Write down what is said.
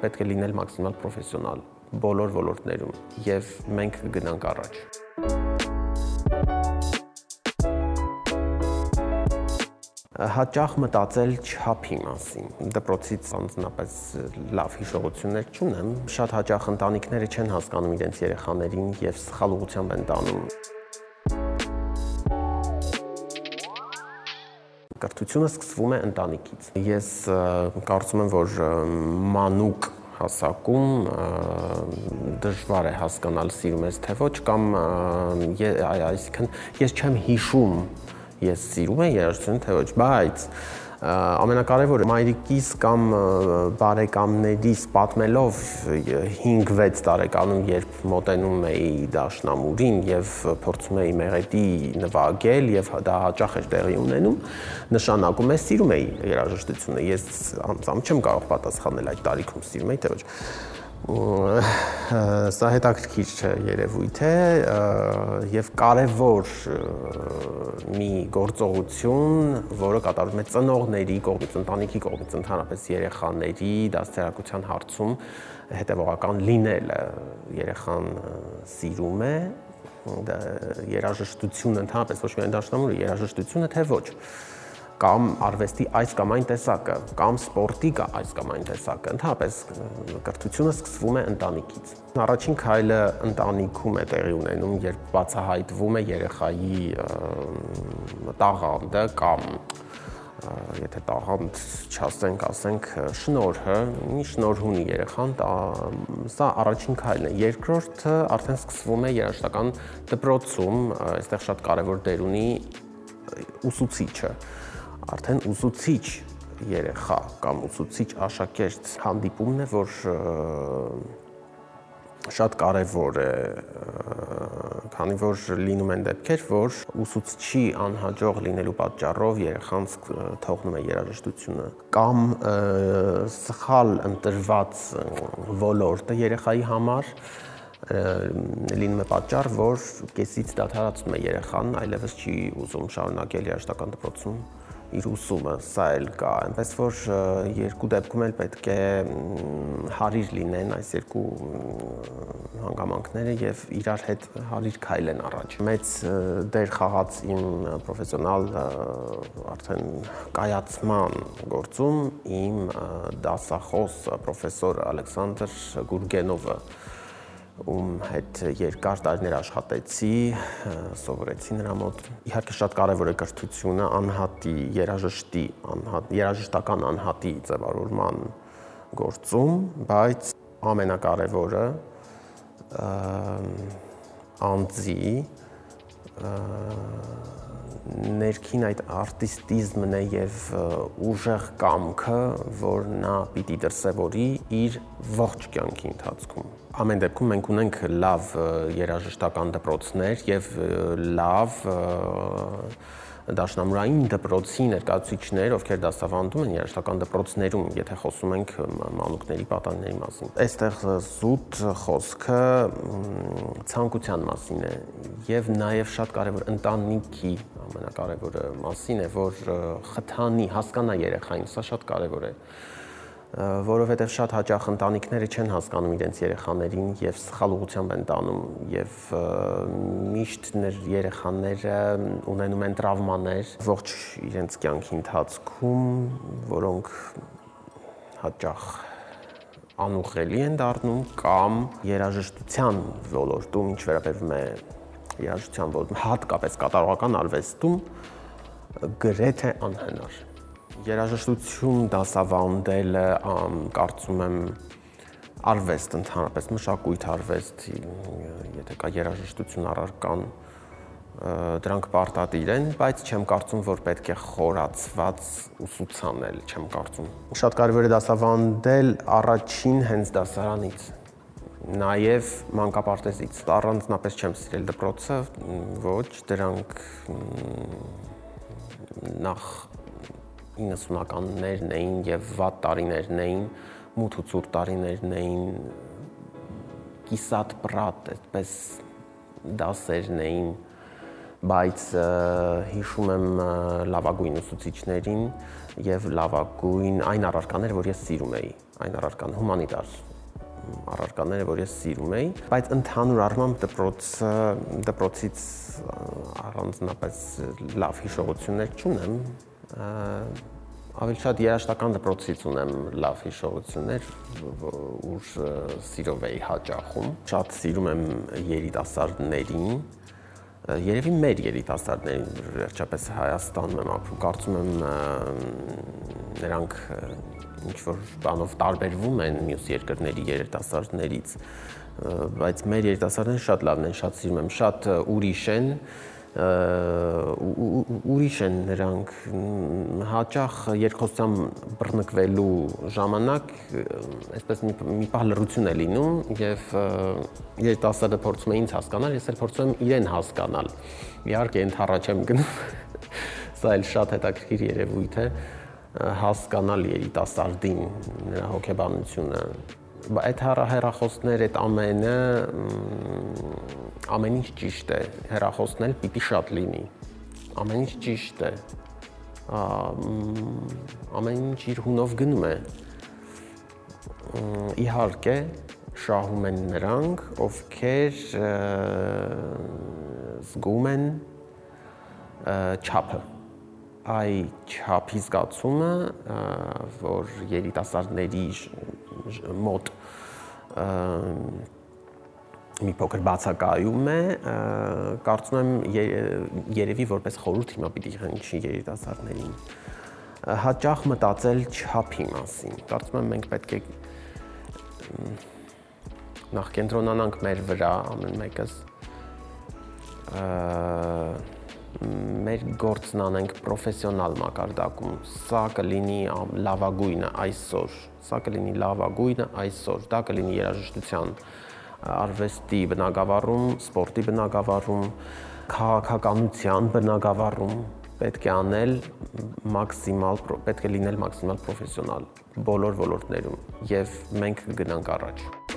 պետք է լինել մաքսիմալ պրոֆեսիոնալ բոլոր ոլորտներում եւ մենք կգնանք առաջ։ հաճախ մտածել չափի մասին։ Դպրոցից անձնապես լավ հիշողություններ չունեմ։ Շատ հաճախ ընտանիքները չեն հասկանում իրենց երեխաներին եւ սխալ ուղղությամբ են տանում։ Կրթությունը սկսվում է ընտանիքից։ Ես կարծում եմ, որ մանուկ հասակում դժվար է հասկանալ սիրում ես թե ոչ կամ այսինքն ես չեմ հիշում ես սիրում եմ երաժշտություն թե ոչ, բայց ամենակարևորը մայրիկիս կամ բարեկամներիս պատմելով 5-6 տարեկանում, երբ մոտենում էի դաշնամուրին եւ փորձում էի մեղեդի նվագել եւ դա հաճախ էր տեղի ունենում, նշանակում է սիրում էի երաժշտությունը։ Ես անձամբ չեմ կարող պատասխանել այդ տարիքում սիրում էի թե ոչ սա հետաքրքիր երևույթ է եւ կարեւոր մի գործողություն, որը կատարվում է ծնողների կողմից, ընտանիքի կողմից, ընդհանրապես երեխաների դաստիարակության հարցում հետևողական լինելը երեխան սիրում է երաժշտությունը ընդհանրապես ոչ միայն դաշնամուրը երաժշտությունը թե ոչ կամ արվեստի այս կամ այն տեսակը, կամ սպորտի կա այս կամ այն տեսակը։ Ընդհանրապես կրթությունը սկսվում է ընտանիքից։ Առաջին քայլը ընտանիքում է տեղի ունենում, երբ բացահայտվում է երեխայի տաղանդը կամ եթե տաղանդ չասենք, ասենք շնորհը, ինչ շնորհ ունի երեխան, սա առաջին քայլն է։ Երկրորդը արդեն սկսվում է երաշտական դպրոցում, այստեղ շատ կարևոր դեր ունի ուսուցիչը արդեն ուսուցիչ երեխա կամ ուսուցիչ աշակերտ հանդիպումն է, որ շատ կարևոր է, քանի որ լինում են դեպքեր, որ ուսուցչի անհաջող լինելու պատճառով երեխան թողնում է երաժշտությունը կամ սխալ ընտրված ոլորտը երեխայի համար լինում է պատճառ, որ կեսից դադարացնում է երեխան, այլևս չի ուզում շարունակել երաժշտական դպրոցում իր ուսումը, սա էլ կա, այնպես որ երկու դեպքում էլ պետք է հարիր լինեն այս երկու հանգամանքները եւ իրար հետ հարիր քայլեն առաջ։ Մեծ դեր խաղաց իմ պրոֆեսիոնալ արդեն կայացման գործում իմ դասախոս պրոֆեսոր Ալեքսանդր Գուրգենովը ում հետ երկար տարիներ աշխատեցի, սովորեցի նրա մոտ։ Իհարկե շատ կարևոր է կրթությունը, անհատի, երաժշտի, անհատ, երաժշտական անհատի ձևավորման գործում, բայց ամենակարևորը անձի ներքին այդ արտիստիզմն է եւ ուժեղ կամքը, որ նա պիտի դրսևորի իր ողջ կյանքի ընթացքում ամեն դեպքում մենք ունենք լավ երաժշտական դպրոցներ եւ լավ դաշնամուրային դպրոցի ներկայացուցիչներ, ովքեր դասավանդում են երաժշտական դպրոցներում, եթե խոսում ենք մանուկների պատանիների մասին։ Այստեղ զուտ խոսքը ցանկության մասին է եւ նաեւ շատ կարեւոր ընտանիքի ամենակարևորը մասին է, որ խթանի, հասկանա երեխային, սա շատ կարեւոր է որովհետև շատ հաճախ ընտանիքները չեն հասկանում իրենց երեխաներին եւ սխալ ուղղությամբ են տանում եւ միշտ ներ երեխաները ունենում են տրավմաներ ողջ իրենց կյանքի ընթացքում, որոնք հաճախ անուղղելի են դառնում կամ երաժշտության ոլորտում, ինչ վերաբերվում է երաժշտության ոլորտում, հատկապես կատարողական արվեստում գրեթե անհնար երաժշտություն դասավանդելը կարծում եմ արվեստ ընդհանրապես մշակույթ արվեստ եթե կա երաժշտություն առարկան դրանք պարտադիր են, բայց չեմ կարծում, որ պետք է խորացված ուսուցանել, չեմ կարծում։ Շատ կարևոր է դասավանդել առաջին հենց դասարանից նաև մանկապարտեզից։ Առանձնապես չեմ սիրել դպրոցը, ոչ, դրանք նախ 90-ականներն էին եւ վատ տարիներն էին, մութ ու ցուրտ տարիներն էին, կիսատ պրատ, այդպես դասերն էին, բայց հիշում եմ լավագույն ուսուցիչներին եւ լավագույն այն առարկաները, որ ես սիրում էի, այն առարկան հումանիտար առարկաները, որ ես սիրում էի, բայց ընդհանուր առմամբ դպրոցը դպրոցից առանձնապես լավ հիշողություններ չունեմ, ավելի շատ երաշտական դպրոցից ունեմ լավ հիշողություններ, ուր սիրով էի հաճախում։ Շատ սիրում եմ երիտասարդներին, երևի մեր երիտասարդներին վերջապես Հայաստանում եմ ապրում, կարծում եմ նրանք ինչ որ բանով տարբերվում են մյուս երկրների երիտասարդներից, բայց մեր երիտասարդները շատ լավն են, շատ սիրում եմ, շատ ուրիշ են, ուրիշ են նրանք հաճախ երկխոսության բռնկվելու ժամանակ այսպես մի մի պահ լրություն է լինում եւ երիտասարդը փորձում է ինձ հասկանալ, ես էլ փորձում եմ իրեն հասկանալ։ Իհարկե ընթառաջ եմ գնում։ Սա էլ շատ հետաքրքիր երևույթ է հասկանալ երիտասարդին, նրա հոգեբանությունը այդ հեռախոսներ այդ ամենը ամեն ինչ ճիշտ է հեռախոսնել պիտի շատ լինի ամեն ինչ ճիշտ է ամեն ինչ իր հունով գնում է իհարկե շահում են նրանք ովքեր զգում են չափը այ չափի զգացումը, որ երիտասարդների մոտ մի փոքր բացակայում է, կարծում եմ երևի որպես խորհուրդ հիմա պիտի հնչի երիտասարդներին հաճախ մտածել չափի մասին։ Կարծում եմ մենք պետք է նախ կենտրոնանանք մեր վրա ամեն մեկս մեր գործն անենք պրոֆեսիոնալ մակարդակում։ Սա կլինի լավագույնը այսօր։ Սա կլինի լավագույնը այսօր։ Դա կլինի երաժշտության արվեստի բնագավառում, սպորտի բնագավառում, քաղաքականության բնագավառում պետք է անել մաքսիմալ պետք է լինել մաքսիմալ պրոֆեսիոնալ բոլոր ոլորտներում եւ մենք կգնանք առաջ